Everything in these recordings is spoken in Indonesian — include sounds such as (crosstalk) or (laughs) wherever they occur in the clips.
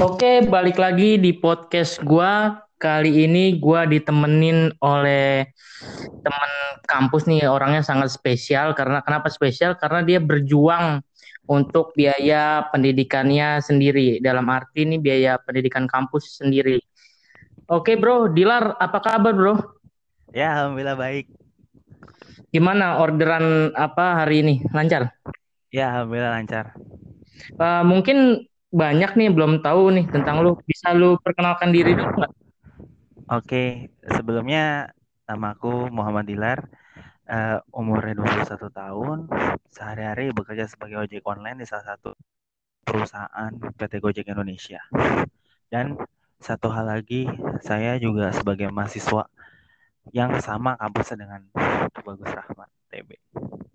Oke, balik lagi di podcast gua. Kali ini gua ditemenin oleh teman kampus nih, orangnya sangat spesial karena kenapa spesial? Karena dia berjuang untuk biaya pendidikannya sendiri. Dalam arti ini biaya pendidikan kampus sendiri. Oke, Bro. Dilar, apa kabar, Bro? Ya, alhamdulillah baik. Gimana orderan apa hari ini? Lancar? Ya, alhamdulillah lancar. Uh, mungkin banyak nih belum tahu nih tentang lu. Bisa lu perkenalkan diri dulu nggak? Oke, sebelumnya nama aku Muhammad Dilar, uh, umurnya 21 tahun, sehari-hari bekerja sebagai ojek online di salah satu perusahaan PT Gojek Indonesia. Dan satu hal lagi, saya juga sebagai mahasiswa yang sama kampusnya dengan Bagus Rahmat TB.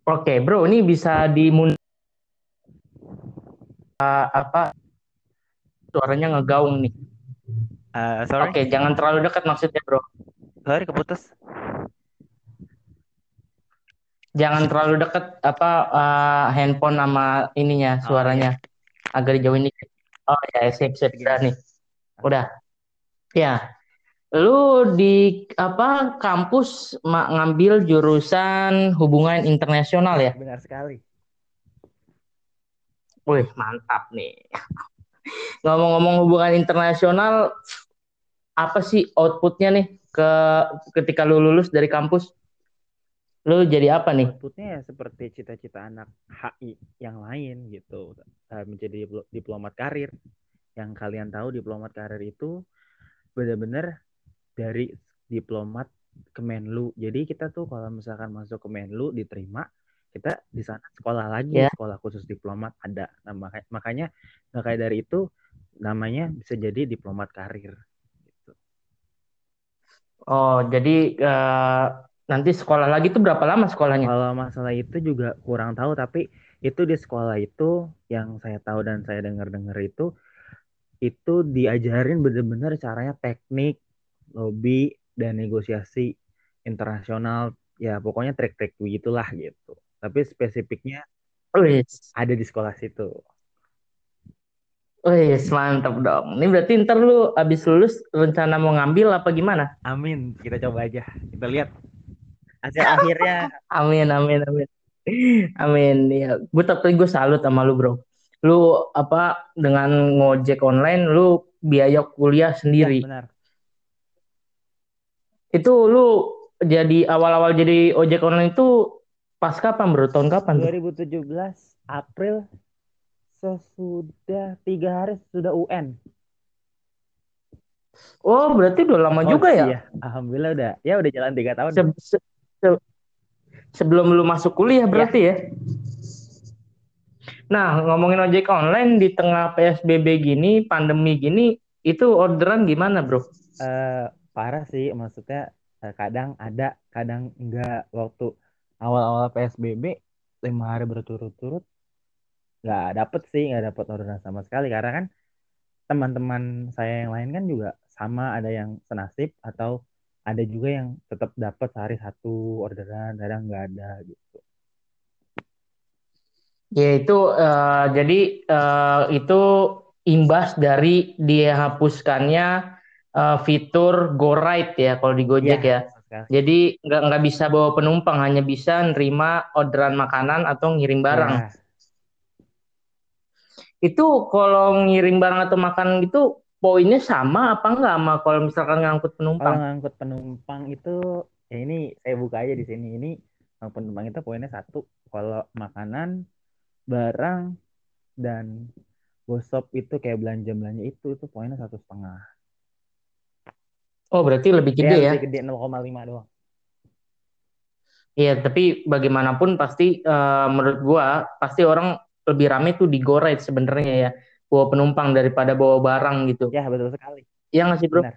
Oke, bro, ini bisa dimun uh, apa suaranya ngegaung nih. Uh, sorry. Oke, jangan terlalu dekat maksudnya, bro. Sorry, keputus. Jangan terlalu dekat apa uh, handphone sama ininya suaranya. Oh, iya. Agak dijauhin nih. Oh ya, sip sip udah nih. Udah. Ya. Lu di apa kampus ngambil jurusan hubungan internasional ya? Benar sekali. Wih, mantap nih. Ngomong-ngomong hubungan internasional, apa sih outputnya nih ke ketika lu lulus dari kampus? Lu jadi apa nih? Outputnya ya seperti cita-cita anak HI yang lain gitu, eh, menjadi diplomat karir. Yang kalian tahu diplomat karir itu benar-benar dari diplomat Kemenlu. Jadi kita tuh kalau misalkan masuk ke Kemenlu diterima, kita di sana sekolah lagi yeah. sekolah khusus diplomat ada nah, makanya makanya kayak dari itu namanya bisa jadi diplomat karir gitu. oh jadi uh, nanti sekolah lagi itu berapa lama sekolahnya kalau masalah itu juga kurang tahu tapi itu di sekolah itu yang saya tahu dan saya dengar dengar itu itu diajarin benar-benar caranya teknik lobby dan negosiasi internasional ya pokoknya trik-trik begitulah gitu tapi spesifiknya Wis. ada di sekolah situ. Wih, mantap dong. Ini berarti ntar lu abis lulus rencana mau ngambil apa gimana? Amin. Kita coba aja. Kita lihat hasil akhirnya. (laughs) Amin, amin, amin. Amin. Ya, gue tapi gue salut sama lu bro. Lu apa dengan ngojek online, lu biaya kuliah sendiri. Ya, benar. Itu lu jadi awal-awal jadi ojek online itu Pas kapan bro? Tahun kapan? 2017 April sesudah tiga hari sudah UN. Oh berarti udah lama oh, juga ya? Iya. Alhamdulillah udah. Ya udah jalan tiga tahun. Se se se sebelum lu masuk kuliah berarti ya? ya? Nah ngomongin ojek online di tengah PSBB gini, pandemi gini, itu orderan gimana bro? Uh, parah sih, maksudnya uh, kadang ada, kadang enggak waktu awal-awal PSBB lima hari berturut-turut nggak dapet sih nggak dapet orderan sama sekali. Karena kan teman-teman saya yang lain kan juga sama ada yang senasib atau ada juga yang tetap dapat sehari satu orderan kadang nggak ada gitu. Ya itu uh, jadi uh, itu imbas dari dihapuskannya uh, fitur Go Ride ya kalau di Gojek ya, ya jadi nggak nggak bisa bawa penumpang, hanya bisa nerima orderan makanan atau ngirim barang. Ya. Itu kalau ngirim barang atau makan gitu poinnya sama apa enggak sama kalau misalkan ngangkut penumpang? Kalau ngangkut penumpang itu ya ini saya buka aja di sini. Ini ngangkut penumpang itu poinnya satu. Kalau makanan, barang dan gosop itu kayak belanja belanja itu itu poinnya satu setengah. Oh, berarti lebih gede ya? Lebih gede 0,5 doang. Iya, tapi bagaimanapun pasti uh, menurut gua pasti orang lebih rame tuh di GoRide sebenarnya ya. Bawa penumpang daripada bawa barang gitu. Ya, betul sekali. Iya nggak sih, Bro? Benar.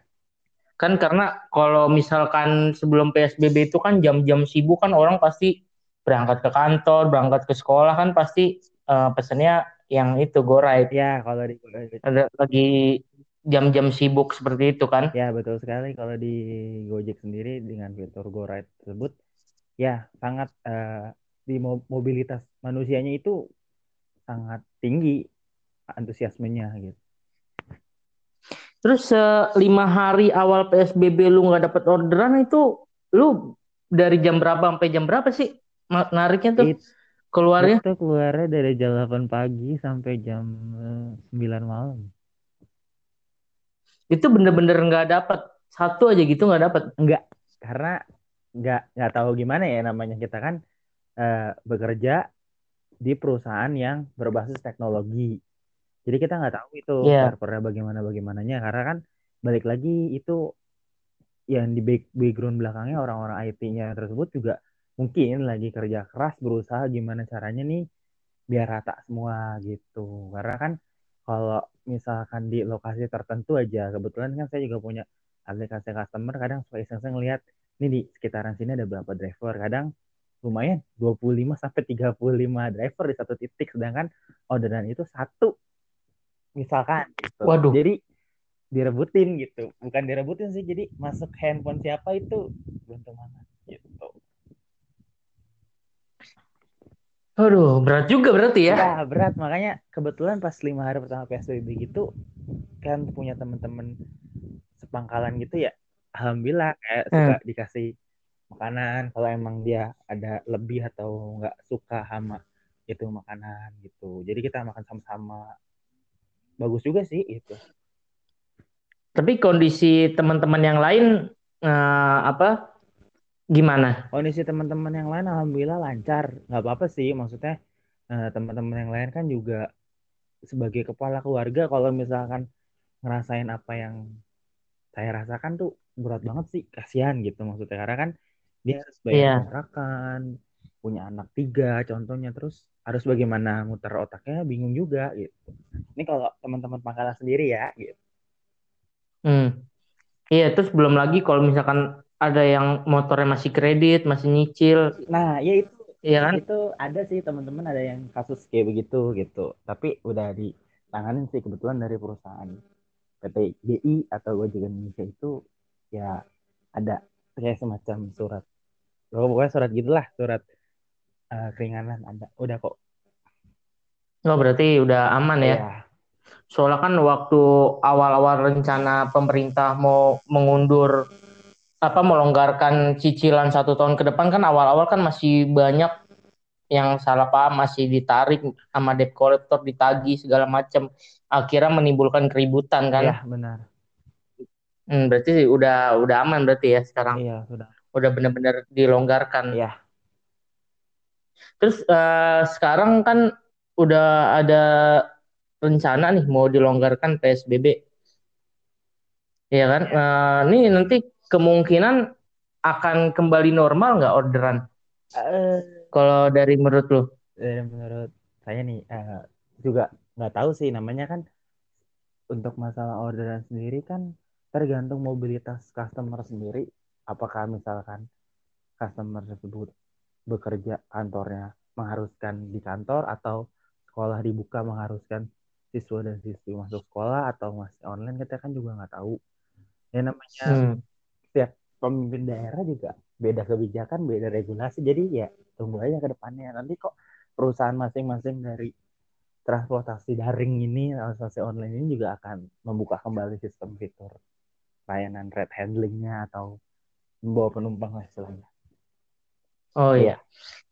Kan karena kalau misalkan sebelum PSBB itu kan jam-jam sibuk kan orang pasti berangkat ke kantor, berangkat ke sekolah kan pasti uh, pesennya yang itu GoRide. Ya, kalau di ada lagi jam-jam sibuk seperti itu kan? Ya betul sekali kalau di Gojek sendiri dengan fitur Go Ride tersebut ya sangat uh, di mobilitas manusianya itu sangat tinggi antusiasmenya gitu. Terus uh, lima hari awal PSBB lu nggak dapat orderan itu lu dari jam berapa sampai jam berapa sih nariknya tuh It, keluarnya? Itu keluarnya dari jam 8 pagi sampai jam 9 malam. Itu bener-bener nggak -bener dapat satu aja gitu nggak dapat? Nggak, karena nggak nggak tahu gimana ya namanya kita kan uh, bekerja di perusahaan yang berbasis teknologi jadi kita nggak tahu itu yeah. servernya bagaimana bagaimananya karena kan balik lagi itu yang di background belakangnya orang-orang IT-nya tersebut juga mungkin lagi kerja keras berusaha gimana caranya nih biar rata semua gitu. Karena kan kalau misalkan di lokasi tertentu aja kebetulan kan saya juga punya aplikasi customer kadang suka iseng-iseng ngeliat ini di sekitaran sini ada berapa driver kadang lumayan 25 sampai 35 driver di satu titik sedangkan orderan itu satu misalkan gitu. Waduh. Jadi direbutin gitu. Bukan direbutin sih, jadi masuk handphone siapa itu beruntung mana Aduh, berat juga berarti ya? Ya, berat. Makanya kebetulan pas lima hari pertama PSBB gitu, kan punya temen-temen sepangkalan gitu ya. Alhamdulillah kayak hmm. suka dikasih makanan kalau emang dia ada lebih atau nggak suka sama itu makanan gitu. Jadi kita makan sama-sama bagus juga sih itu. Tapi kondisi teman-teman yang lain uh, apa gimana? Kondisi teman-teman yang lain alhamdulillah lancar, nggak apa-apa sih. Maksudnya uh, teman-teman yang lain kan juga sebagai kepala keluarga kalau misalkan ngerasain apa yang saya rasakan tuh berat banget sih, kasihan gitu maksudnya karena kan dia harus bayar yeah. kontrakan, punya anak tiga contohnya terus harus bagaimana muter otaknya bingung juga gitu. Ini kalau teman-teman pangkalan sendiri ya gitu. Hmm. Iya, terus belum lagi kalau misalkan ada yang motornya masih kredit, masih nyicil. Nah, ya itu Iya kan? Itu ada sih teman-teman ada yang kasus kayak begitu gitu. Tapi udah ditanganin sih kebetulan dari perusahaan PT GI atau Gojek Indonesia itu ya ada kayak semacam surat. Oh, pokoknya surat gitulah, surat uh, keringanan ada udah kok oh berarti udah aman ya, ya. soalnya kan waktu awal-awal rencana pemerintah mau mengundur apa melonggarkan cicilan satu tahun ke depan kan awal-awal kan masih banyak yang salah paham masih ditarik sama debt collector ditagi segala macam akhirnya menimbulkan keributan kan? Iya benar. Hmm, berarti udah udah aman berarti ya sekarang? Iya sudah. Udah benar-benar dilonggarkan? Iya. Terus uh, sekarang kan udah ada rencana nih mau dilonggarkan PSBB. Ya kan? Uh, nih nanti kemungkinan akan kembali normal nggak orderan? Uh, Kalau dari menurut lo? Dari menurut saya nih uh, juga nggak tahu sih namanya kan untuk masalah orderan sendiri kan tergantung mobilitas customer sendiri. Apakah misalkan customer tersebut bekerja kantornya mengharuskan di kantor atau sekolah dibuka mengharuskan siswa dan siswi masuk sekolah atau masih online kita kan juga nggak tahu ya namanya hmm. Setiap pemimpin daerah juga beda kebijakan beda regulasi jadi ya tunggu aja ke depannya nanti kok perusahaan masing-masing dari transportasi daring ini transportasi online ini juga akan membuka kembali sistem fitur layanan red handlingnya atau membawa penumpang lah istilahnya Oh iya.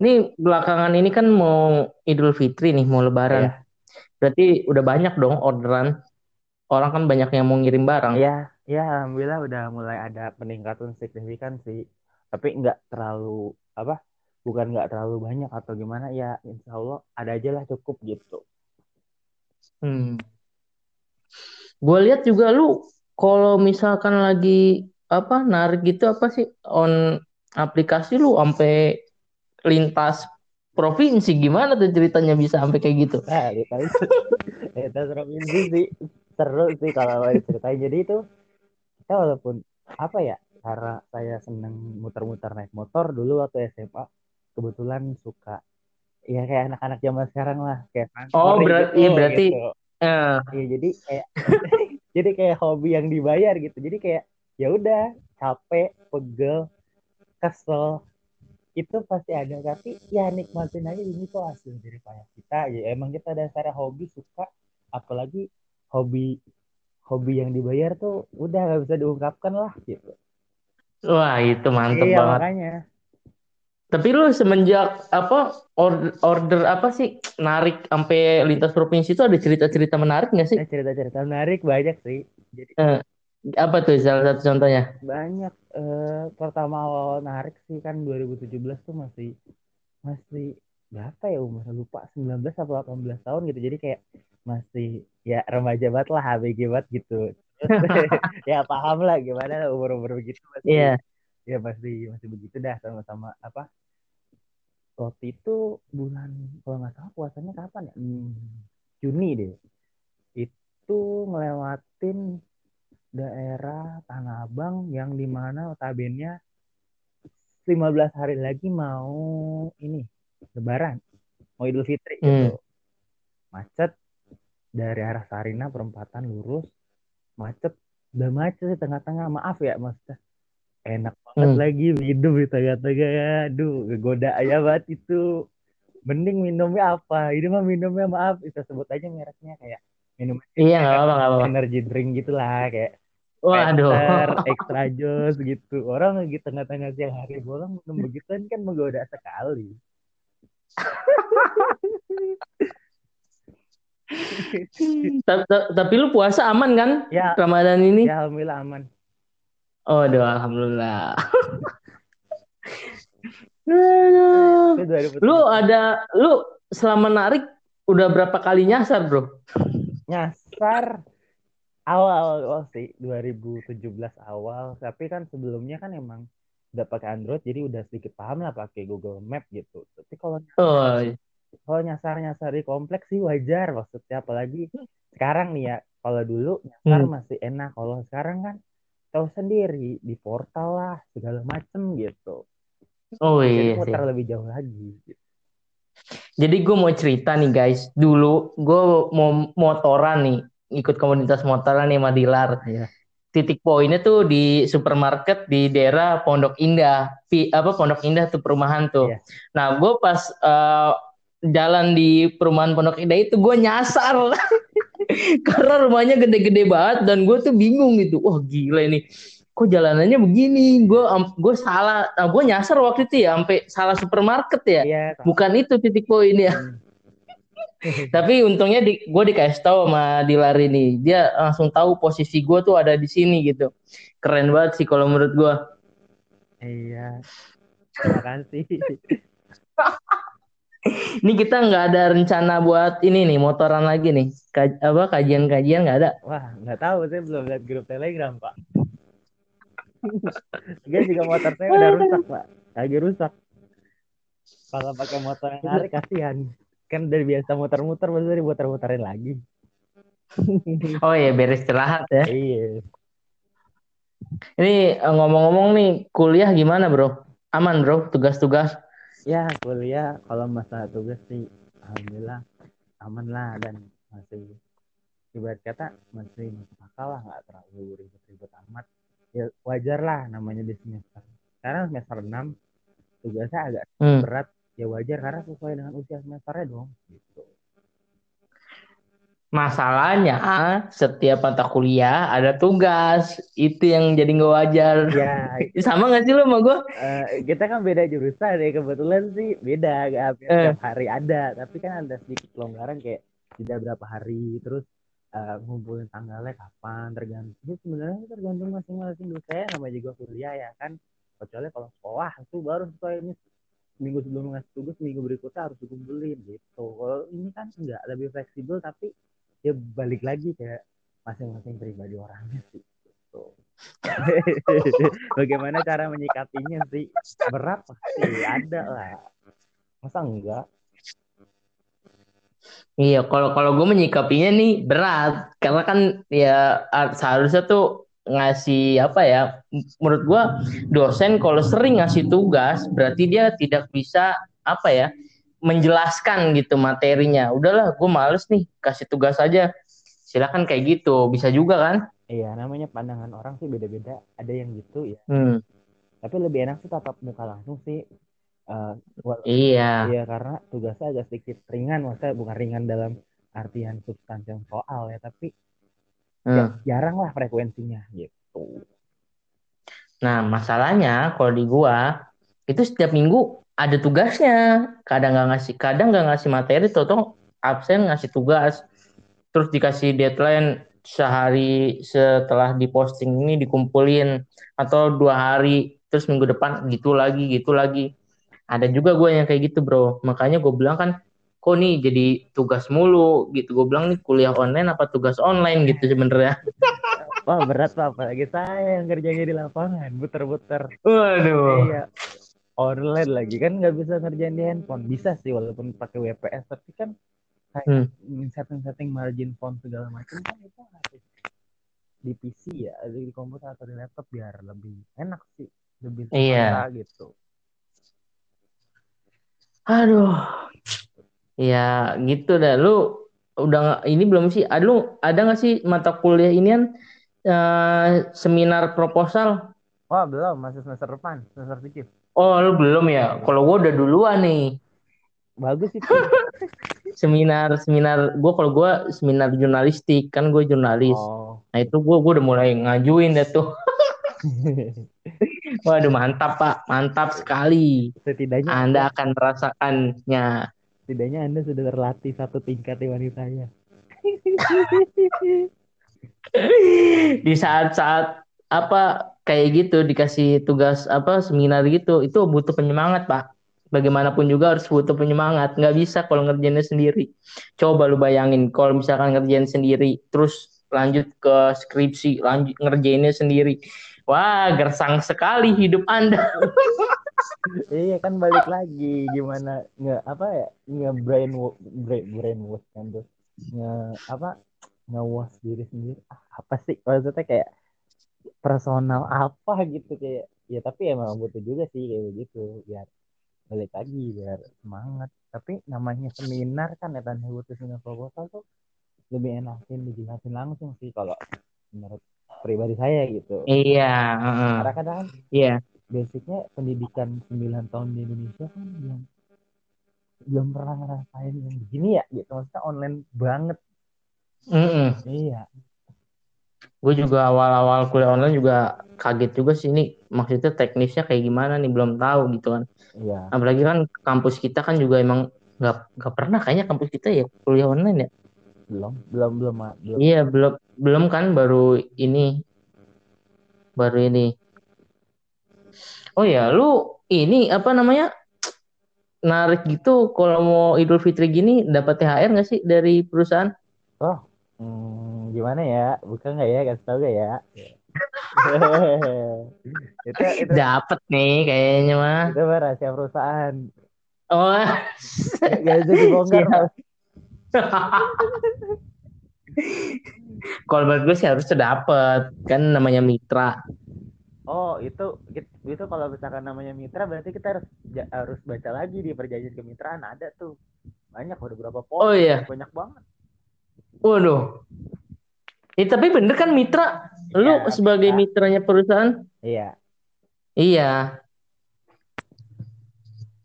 Ini belakangan ini kan mau Idul Fitri nih, mau Lebaran. Iya. Berarti udah banyak dong orderan. Orang kan banyak yang mau ngirim barang. Iya, ya alhamdulillah udah mulai ada peningkatan signifikan sih. Tapi nggak terlalu apa? Bukan nggak terlalu banyak atau gimana ya? Insya Allah ada aja lah cukup gitu. Hmm. Gue lihat juga lu kalau misalkan lagi apa narik gitu apa sih on aplikasi lu sampai lintas provinsi gimana tuh ceritanya bisa sampai kayak gitu? Nah, lintas, lintas provinsi sih seru sih kalau diceritain. Jadi itu kita walaupun apa ya karena saya seneng muter-muter naik motor dulu waktu SMA kebetulan suka ya kayak anak-anak zaman sekarang lah kayak oh berarti gitu, iya berarti gitu. uh. ya jadi kayak (laughs) jadi kayak hobi yang dibayar gitu jadi kayak ya udah capek pegel kesel itu pasti ada tapi ya nikmatin aja ini tuh hasil dari payah kita ya emang kita dasarnya hobi suka apalagi hobi hobi yang dibayar tuh udah nggak bisa diungkapkan lah gitu Wah, itu mantep iya banget. makanya Tapi lu semenjak apa order, order apa sih narik sampai lintas provinsi itu ada cerita-cerita menarik nggak sih? eh, cerita-cerita menarik banyak sih jadi Eh, apa tuh salah satu contohnya? banyak eh, pertama awal narik sih kan 2017 tuh masih masih berapa ya umur lupa 19 atau 18 tahun gitu. Jadi kayak masih ya remaja banget lah ABG banget gitu. (laughs) Ya paham lah gimana umur-umur begitu masih Iya. ya masih masih begitu dah sama-sama apa waktu itu bulan kalau nggak salah puasanya kapan ya? Hmm, Juni deh. Itu ngelewatin daerah Tanah Abang yang di mana notabene 15 hari lagi mau ini Lebaran. Mau Idul Fitri Hmm. gitu. Macet. Dari arah Sarina perempatan lurus. Macet. Udah macet di tengah-tengah. Maaf ya maksudnya. Enak banget Hmm. lagi minum di tengah-tengah. Ya aduh goda aja banget itu. Mending minumnya apa? Ini mah minumnya maaf. Kita sebut aja mereknya kayak minum Iya nggak apa nggak apa. energy drink gitu lah kayak Waduh. Penter, (laughs) extra jus gitu. Orang lagi tengah-tengah siang hari bolong minum begituan kan menggoda sekali Tapi lu puasa aman kan ya Ramadan ini? ya alhamdulillah aman Oh, doa alhamdulillah. Aduh. (laughs) itu 2017 Lu ada lu selama narik udah berapa kali nyasar, Bro? nyasar awal awal sih 2017 awal tapi kan sebelumnya kan emang udah pakai Android jadi udah sedikit paham lah pakai Google Map gitu tapi kalau Oh, kalau nyasar nyasar di kompleks sih wajar maksudnya apalagi sekarang nih ya kalau dulu nyasar Hmm. masih enak kalau sekarang kan tahu sendiri di portal lah segala macem gitu oh jadi iya sih. muter lebih jauh lagi gitu. Jadi gue mau cerita nih guys. Dulu gue mau motoran nih, ikut komunitas motoran nih Madilar. Iya. Titik poinnya tuh di supermarket di daerah Pondok Indah. Pi, apa Pondok Indah tuh perumahan tuh. Iya. Nah gue pas eh, jalan di perumahan Pondok Indah itu gue nyasar. (laughs) Karena rumahnya gede-gede banget dan gue tuh bingung gitu. Wah gila ini. Kok jalanannya begini? Gue gue salah. Nah, gue nyasar waktu itu ya sampai salah supermarket ya. Iya, Bukan itu titik poinnya. Hmm. (laughs) Tapi untungnya di, gue dikasih tahu sama Dilar ini. Dia langsung tahu posisi gue tuh ada di sini gitu. Keren banget sih kalau menurut gue. iya. Terima kasih. (laughs) Ini kita nggak ada rencana buat ini nih motoran lagi nih. Kaj, apa kajian-kajian nggak ada. Wah, nggak tahu saya belum lihat grup Telegram, Pak. (laughs) Dia juga motor saya udah rusak, Pak. Lagi rusak. Kalau pakai motor yang narik kasihan. Kan dari biasa muter-muter baru dari muter-muterin lagi. (laughs) Oh ya beres istirahat ya. Iya. Ini eh, ngomong-ngomong nih kuliah gimana bro? Aman bro tugas-tugas? Ya, kuliah kalau masalah tugas sih alhamdulillah aman lah dan masih ibarat kata masih masuk akal lah nggak terlalu ribet-ribet amat. Ya wajar lah namanya di semester. Sekarang semester 6 tugasnya agak Hmm. berat ya wajar karena sesuai dengan usia semesternya dong gitu Masalahnya setiap mata kuliah ada tugas. Itu yang jadi nggak wajar. ya (laughs) Sama nggak sih lo sama gue? eh, kita kan beda jurusan ya kebetulan sih beda gak hampir Eh. tiap hari ada tapi kan ada sedikit pelonggaran kayak tidak berapa hari terus eh, ngumpulin tanggalnya kapan tergantung itu sebenarnya tergantung masing-masing dosen namanya juga kuliah ya kan kecuali kalau sekolah itu baru sesuai ini minggu sebelum ngasih tugas minggu berikutnya harus dikumpulin gitu kalau ini kan enggak lebih fleksibel tapi ya balik lagi kayak masing-masing pribadi orangnya sih gitu. (laughs) Bagaimana cara menyikapinya sih? Berat pasti ada lah. Masa enggak? Iya, kalau kalau gue menyikapinya nih berat karena kan ya ah, seharusnya tuh ngasih apa ya? Menurut gue dosen kalau sering ngasih tugas berarti dia tidak bisa apa ya? menjelaskan gitu materinya. Udahlah, gue males nih kasih tugas aja. Silakan kayak gitu, bisa juga kan? Iya, namanya pandangan orang sih beda-beda. Ada yang gitu ya. Hmm, Tapi lebih enak sih tatap muka langsung sih. Eh, wal- iya. Iya, karena tugasnya agak sedikit ringan. Maksudnya bukan ringan dalam artian substansi soal ya. Tapi ya, Hmm. jarang lah frekuensinya gitu. Nah, masalahnya kalau di gua itu setiap minggu ada tugasnya. Kadang nggak ngasih, kadang nggak ngasih materi, toto absen ngasih tugas. Terus dikasih deadline sehari setelah diposting ini dikumpulin atau dua hari terus minggu depan gitu lagi gitu lagi ada juga gue yang kayak gitu bro makanya gue bilang kan kok nih jadi tugas mulu gitu. Gue bilang nih kuliah online apa tugas online gitu sebenarnya. (laughs) Wah berat pak, apalagi saya yang kerjanya di lapangan, muter-muter. waduh. Iya, online lagi. Kan nggak bisa ngerjain di handphone. Bisa sih walaupun pakai WPS, tapi kan Hmm. setting-setting margin font segala macam kan itu harus di PC ya, di komputer atau di laptop biar lebih enak sih, lebih Iya. gitu. aduh ya gitu dah. Lu udah ini belum sih? Ada lu ada nggak sih mata kuliah inian eh, seminar proposal? Wah belum, masih semester depan, semester tujuh. oh lu belum ya? Kalau gue udah duluan nih. Bagus itu. (laughs) seminar seminar gue kalau gue seminar jurnalistik kan gue jurnalis. Oh. nah itu gue gue udah mulai ngajuin deh tuh. (laughs) Waduh mantap pak. Mantap sekali. Setidaknya anda akan merasakannya setidaknya anda sudah terlatih satu tingkat di wanitanya. (laughs) di saat-saat apa kayak gitu dikasih tugas apa seminar gitu itu butuh penyemangat pak. Bagaimanapun juga harus butuh penyemangat. Nggak bisa kalau ngerjainnya sendiri. Coba lu bayangin kalau misalkan ngerjain sendiri terus lanjut ke skripsi lanjut ngerjainnya sendiri. Wah gersang sekali hidup anda (laughs) iya kan balik lagi. Gimana nggak apa ya nggak brain brain brain wash kan tuh. Nge apa nge wash diri sendiri. Ah, apa sih? Maksudnya kayak personal apa gitu kayak ya tapi emang butuh juga sih kayak begitu biar balik lagi biar semangat. Tapi namanya seminar kan ya tanda butuh seminar proposal tuh lebih enakin dijelasin langsung sih kalau menurut pribadi saya gitu. Iya heeh. karena kadang iya basicnya pendidikan 9 tahun di Indonesia kan belum belum pernah ngerasain yang begini ya gitu. Maksudnya online banget. Mm-mm. iya. Gue juga awal-awal kuliah online juga kaget juga sih ini maksudnya teknisnya kayak gimana nih belum tahu gitu kan. Iya. Apalagi kan kampus kita kan juga emang nggak nggak pernah kayaknya kampus kita ya kuliah online ya? Belum belum belum belum. Iya belum belum kan baru ini baru ini oh ya lu ini apa namanya narik gitu kalau mau Idul Fitri gini dapat THR nggak sih dari perusahaan? Hmm, gimana ya? Buka nggak ya? Kasih tahu nggak ya? (laughs) Itu itu. Dapat nih kayaknya mah. Itu mah rahasia perusahaan. Oh. Gak bisa dibongkar. (laughs) Kalau menurut gue sih harusnya dapet. Kan namanya mitra oh itu itu kalau misalkan namanya mitra berarti kita harus ja- harus baca lagi di perjanjian kemitraan ada tuh banyak udah berapa poin Oh, iya. banyak banget waduh Eh, tapi bener kan mitra lu Iya, sebagai mitra. mitranya perusahaan iya Iya.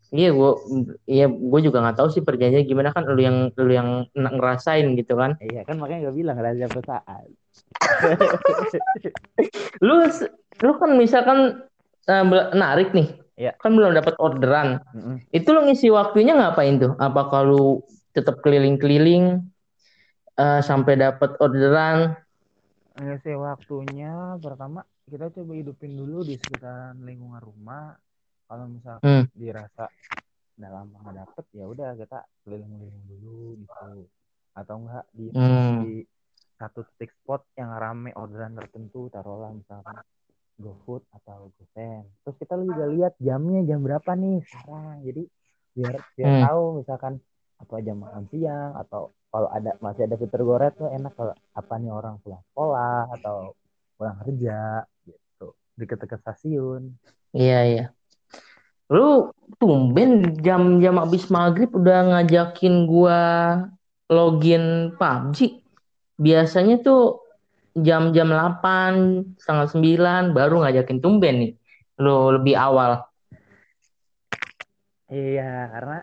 Iya, gua iya gua juga nggak tahu sih perjanjiannya gimana kan lu yang lu yang ngerasain gitu kan. iya kan makanya gue bilang rahasia perusahaan (laughs) Lu lu kan misalkan bel- narik nih. Iya. Kan belum dapat orderan. Mm-mm. Itu lu ngisi waktunya ngapain tuh? Apa kalau tetap keliling-keliling eh, sampai dapat orderan? ngisi waktunya pertama kita coba hidupin dulu di sekitaran lingkungan rumah kalau misalkan Hmm. dirasa udah lama nggak dapet ya udah kita keliling-keliling dulu gitu atau enggak di, Hmm. di satu titik spot yang rame orderan tertentu taruhlah misalkan GoFood atau GoSend terus kita juga lihat jamnya jam berapa nih sekarang jadi biar biar Hmm. tahu misalkan apa jam makan siang atau kalau ada masih ada fitur goret tuh enak kalau apa nih orang pulang sekolah atau pulang kerja gitu deket-deket stasiun Iya, iya. Lu tumben jam-jam abis maghrib udah ngajakin gua login PUBG. Biasanya tuh jam-jam 8, setengah 9 baru ngajakin tumben nih. Lu lebih awal. iya karena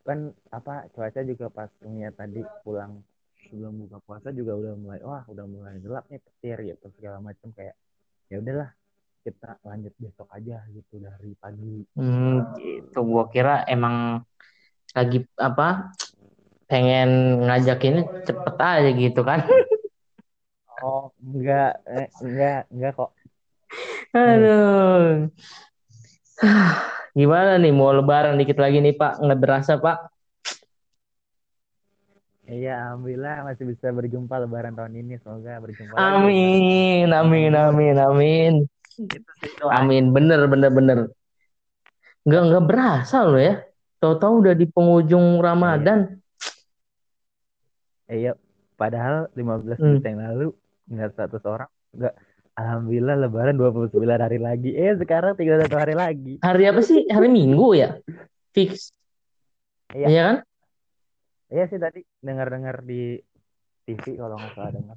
kan apa cuaca juga pas punya tadi pulang sebelum buka puasa juga udah mulai wah udah mulai gelap nih petir gitu segala macam kayak ya udahlah kita lanjut besok aja gitu dari pagi. Hmm, gitu. Gua kira emang lagi apa pengen ngajak ini cepet aja gitu kan. (laughs) Oh, enggak, eh, enggak, enggak kok. Aduh. Gimana nih mau lebaran dikit lagi nih Pak? Nggak berasa Pak? Iya, alhamdulillah masih bisa berjumpa lebaran tahun ini. Semoga berjumpa lagi. Amin, amin, amin, amin. Itu sih doa. Amin, bener, bener, bener. Nggak, nggak berasa loh ya. Tahu-tahu udah di penghujung Ramadan. Iya, padahal 15 Hmm. menit yang lalu nggak 100 orang. Enggak. Alhamdulillah lebaran 29 hari lagi. Eh, sekarang 31 hari lagi. Hari apa sih? Hari Minggu ya? Fix. Iya. Iya kan? Iya sih tadi dengar-dengar di TV kalau nggak salah dengar.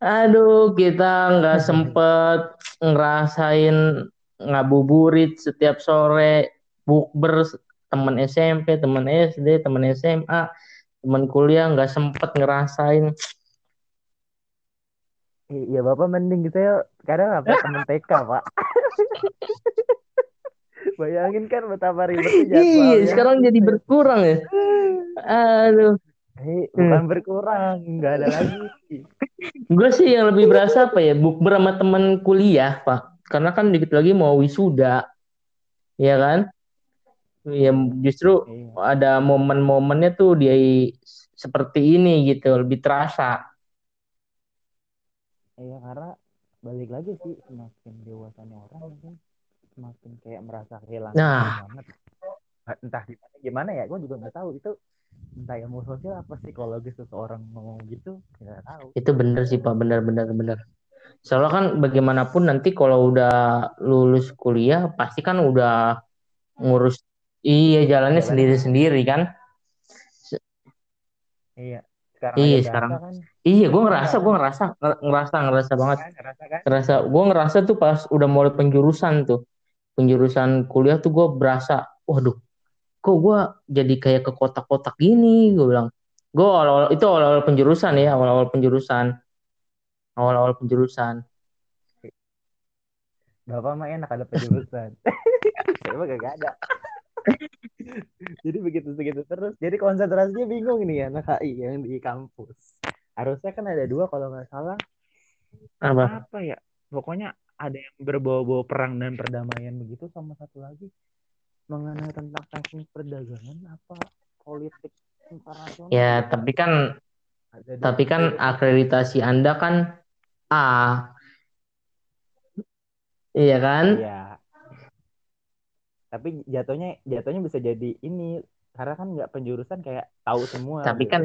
Aduh, kita nggak sempet ngerasain ngabuburit setiap sore, bukber teman SMP, teman SD, teman SMA, teman kuliah nggak sempet ngerasain. Iya, Bapak mending gitu ya. Sekarang apa temen TK, Pak? (laughs) Bayangin kan betapa ribetnya Iya, sekarang jadi berkurang ya. Aduh, Eh, bukan berkurang, nggak ada lagi. (laughs) gue sih yang lebih berasa apa ya, bukber sama teman kuliah, Pak. Karena kan dikit lagi mau wisuda, ya kan? Ya justru Iya. ada momen-momennya tuh dia seperti ini gitu, lebih terasa. Iya, karena balik lagi sih semakin dewasanya orang mungkin semakin kayak merasa kehilangan Nah. banget. Entah gimana, gimana ya, gue juga nggak tahu itu entah ilmu sosial apa psikologis seseorang ngomong gitu nggak tahu. Itu bener sih Pak, bener bener bener. Soalnya kan bagaimanapun nanti kalau udah lulus kuliah pasti kan udah ngurus iya jalannya Jalan. sendiri-sendiri kan. Iya. Sekarang Iya, sekarang. kan, Iya, gue ngerasa, gue ngerasa, nger- ngerasa, ngerasa banget. kan, ngerasa kan? Ngerasa, gue ngerasa tuh pas udah mulai penjurusan tuh, penjurusan kuliah tuh gue berasa, waduh, kok gue jadi kayak ke kotak-kotak gini, gue bilang. Gue awal-awal itu awal-awal penjurusan ya, awal-awal penjurusan, awal-awal penjurusan. Bapak mah enak ada penjurusan. (laughs) Saya mah gak ada. (laughs) Jadi begitu begitu terus. Jadi konsentrasinya bingung nih anak HI yang di kampus. Harusnya kan ada dua kalau nggak salah. Apa? Apa ya? Pokoknya ada yang berbau-bau perang dan perdamaian begitu sama satu lagi mengenai tentang teknik perdagangan apa politik internasional. Ya, tapi kan, Ada tapi kan akreditasi Anda kan A, iya kan? Iya. Tapi jatuhnya jatuhnya bisa jadi ini karena kan nggak penjurusan kayak tahu semua. Tapi gitu. kan,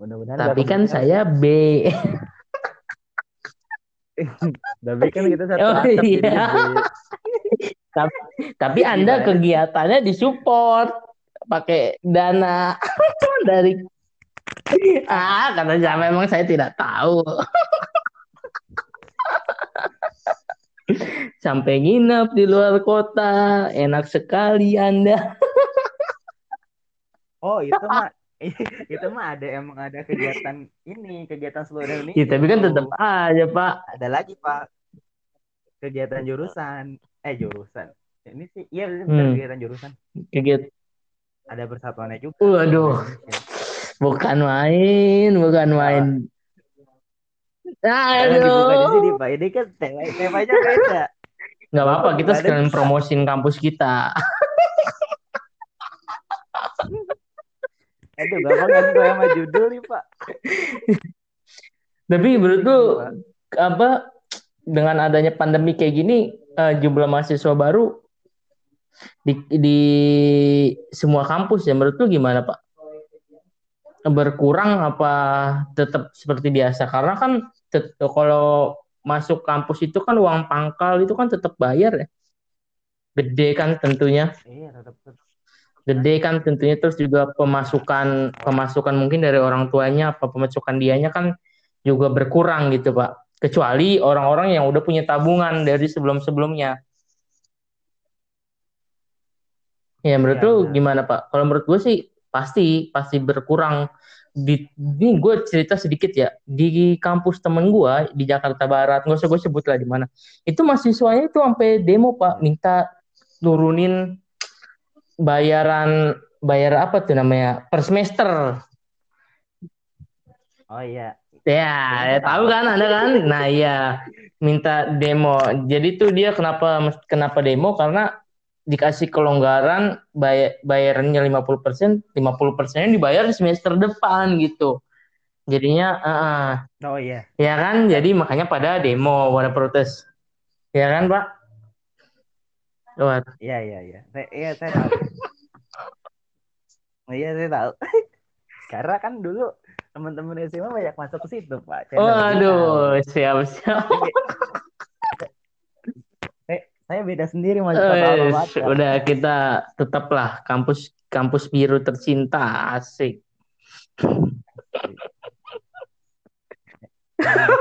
mudah-mudahan tapi kan saya B. (laughs) tapi kan kita satu Oh, atap iya. Tapi, tapi Anda Gimana? kegiatannya disupport pakai dana (laughs) dari ah kata siapa memang saya tidak tahu. (laughs) Sampai nginep di luar kota, enak sekali Anda. Oh itu mah (laughs) itu mah ada emang ada kegiatan ini kegiatan seluruh Indonesia. Ya, tapi kan tetap aja Pak. ada lagi pak kegiatan jurusan eh jurusan ini sih iya Hmm. kegiatan jurusan Kegiatan. ada persatuannya juga Waduh, bukan main, bukan main. Jangan dibuka di sini Aduh. pak ini kan tema temanya beda Nggak apa-apa, kita sekalian promosin kampus kita. (laughs) aduh bapak nggak sesuai sama judul nih pak Tapi menurut lu apa dengan adanya pandemi kayak gini eh, jumlah mahasiswa baru di di semua kampus ya menurut lu gimana Pak? Berkurang apa tetap seperti biasa? Karena kan kalau masuk kampus itu kan uang pangkal itu kan tetap bayar ya. Gede kan tentunya. iya tetap tetap Gede kan tentunya terus juga pemasukan pemasukan mungkin dari orang tuanya apa pemasukan dianya kan juga berkurang gitu Pak. Kecuali orang-orang yang udah punya tabungan dari sebelum-sebelumnya. Ya menurut Iya, lu benar. gimana Pak? Kalau menurut gue sih pasti pasti berkurang di ini gue cerita sedikit ya di kampus temen gue di Jakarta Barat nggak usah gue sebut lah di mana itu mahasiswanya itu sampai demo pak minta nurunin bayaran bayar apa tuh namanya per semester oh iya ya, ya tahu kan ada kan nah iya minta demo jadi tuh dia kenapa kenapa demo karena dikasih kelonggaran bayar bayarannya 50%, 50 persennya dibayar di semester depan gitu. Jadinya uh, Oh iya. Ya kan? Jadi makanya pada demo, pada protes. Ya kan, Pak? Lewat. Iya, iya, iya. Iya saya tahu. iya, saya tahu. (laughs) (laughs) Karena kan dulu teman-teman SMA banyak masuk ke situ, Pak. oh, aduh, siap, siap (laughs) saya beda sendiri mas eh, udah kita tetaplah kampus kampus biru tercinta asik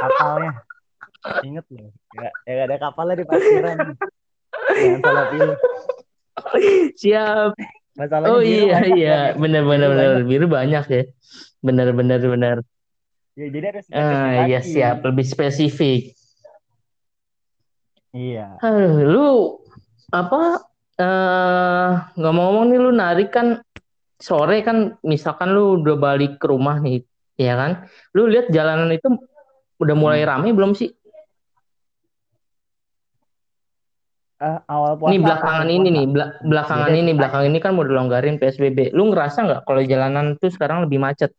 kapalnya inget loh ya, ya ada kapalnya di parkiran salah pilih. Siap. Masalahnya oh iya iya. benar benar benar. biru banyak ya. Benar benar benar. Ya jadi ada ah, iya siap. Lebih spesifik. Iya. Aduh, lu apa eh ngomong-ngomong nih lu narik kan sore kan misalkan lu udah balik ke rumah nih, ya kan? Lu lihat jalanan itu udah mulai hmm. rame belum sih? Uh, awal puasa. Ini belakangan ini nih, belakangan ini, belakangan ini kan mau dilonggarin PSBB. Lu ngerasa nggak kalau jalanan tuh sekarang lebih macet?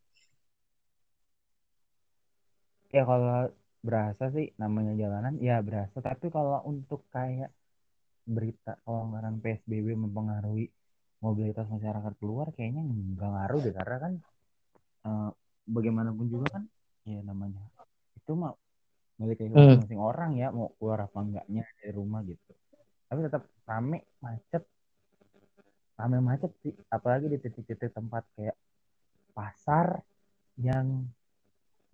Ya kalau berasa sih namanya jalanan ya berasa tapi kalau untuk kayak berita pelonggaran PSBB mempengaruhi mobilitas masyarakat keluar kayaknya nggak ngaruh deh karena kan uh, bagaimanapun juga kan ya namanya itu mah milik hmm. masing-masing hmm. orang ya mau keluar apa enggaknya dari rumah gitu tapi tetap rame macet. Rame macet sih. Apalagi di titik-titik tempat kayak pasar yang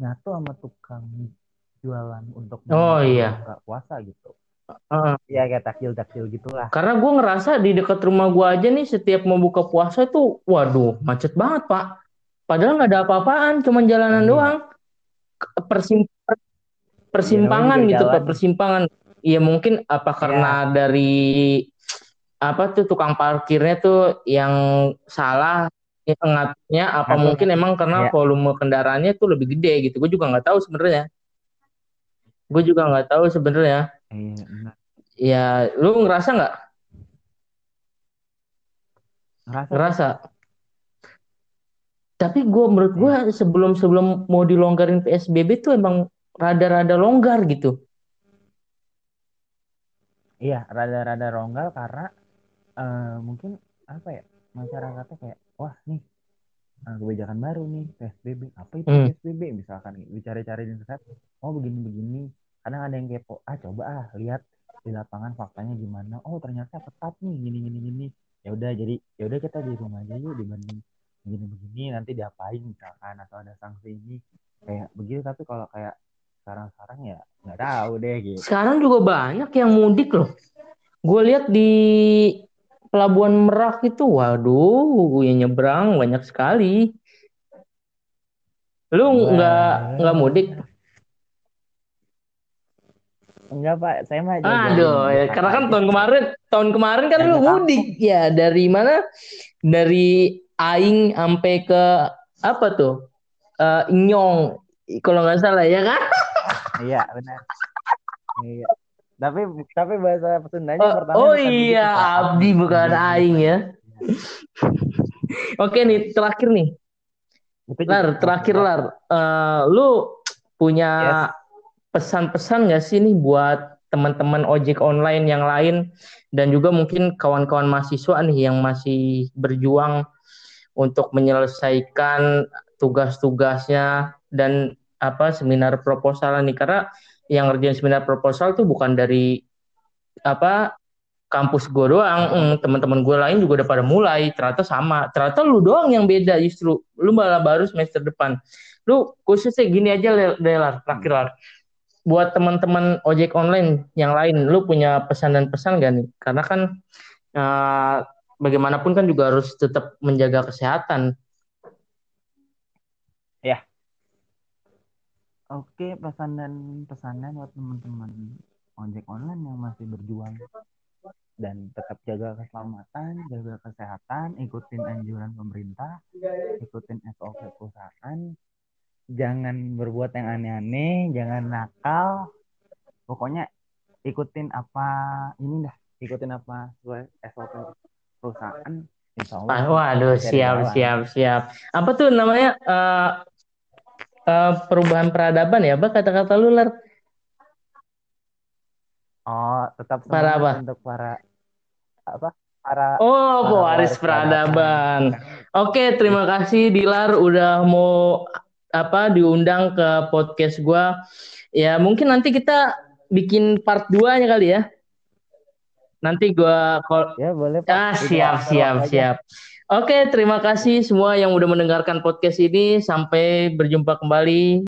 nyatu sama tukang jualan untuk oh iya. buka puasa gitu. Uh, ya kayak takjil takjil gitulah. Karena gue ngerasa di dekat rumah gue aja nih setiap mau buka puasa tuh waduh macet banget pak. Padahal nggak ada apa-apaan cuma jalanan iya. doang. Persim persimpangan ya, gitu pak persimpangan Iya mungkin apa karena ya. dari apa tuh tukang parkirnya tuh yang salah ngaturnya apa mungkin emang karena ya. volume kendaraannya tuh lebih gede gitu. Gue juga nggak tahu sebenarnya. Gue juga nggak tahu sebenarnya. Iya ya lu ngerasa nggak? Ngerasa. Ngerasa? Tapi gue menurut gue iya. sebelum sebelum mau dilonggarin psbb tuh emang rada-rada longgar gitu iya rada-rada longgar karena uh, mungkin apa ya masyarakatnya kayak wah nih uh, kebijakan baru nih PSBB apa itu hmm. PSBB misalkan bicara-cari di internet oh begini-begini kadang ada yang kepo ah coba ah lihat di lapangan faktanya gimana oh ternyata ketat nih gini gini gini. Ya udah jadi ya udah kita di rumah aja yuk dibanding begini begini nanti diapain misalkan atau ada sanksi ini kayak begitu. Tapi kalau kayak sekarang sekarang ya nggak tahu deh gitu. Sekarang juga banyak yang mudik loh. Gue lihat di pelabuhan Merak itu waduh yang nyebrang banyak sekali. Lu nggak nggak mudik? Enggak pak, saya mah Aduh, ya, karena kan tahun kemarin, tahun kemarin kan lu mudik. Ya dari mana? Dari Aing sampai ke apa tuh? Uh, Inyong, kalau nggak salah ya kan? (laughs) Iya benar. Iya. Tapi tapi bahasa Sundanya oh, pertama. Oh iya, gitu, Abdi bukan Aing ya. (laughs) Oke nih terakhir nih. Lar, terakhir Lar. Uh, lu punya yes pesan-pesan nggak sih nih buat teman-teman ojek online yang lain dan juga mungkin kawan-kawan mahasiswa nih yang masih berjuang untuk menyelesaikan tugas-tugasnya dan apa seminar proposal nih. Karena yang ngerjain seminar proposal tuh bukan dari apa kampus gue doang, hmm, teman-teman gue lain juga udah pada mulai, ternyata sama, ternyata lu doang yang beda justru, lu malah baru semester depan, lu khususnya gini aja Delar, terakhir lah, buat teman-teman ojek online yang lain, lu punya pesan dan pesan gak nih? Karena kan uh, bagaimanapun kan juga harus tetap menjaga kesehatan. Oke, pesan dan pesannya buat teman-teman ojek online yang masih berjuang dan tetap jaga keselamatan, jaga kesehatan, ikutin anjuran pemerintah, ikutin SOP perusahaan, jangan berbuat yang aneh-aneh, jangan nakal, pokoknya ikutin apa ini dah, ikutin apa SOP perusahaan. Insya Allah. Waduh, siap, siap, siap. Apa tuh namanya? Uh, uh, perubahan peradaban ya, apa kata-kata lu lar? Oh, tetap para apa? untuk para apa? Para Oh, pewaris peradaban. peradaban. Oke, terima kasih Dilar udah mau apa diundang ke podcast gua. Ya, mungkin nanti kita bikin part 2-nya kali ya. Nanti gua call. Ya, boleh Pak. Ah, siap, siap, siap. Oke, terima kasih semua yang udah mendengarkan podcast ini. Sampai berjumpa kembali.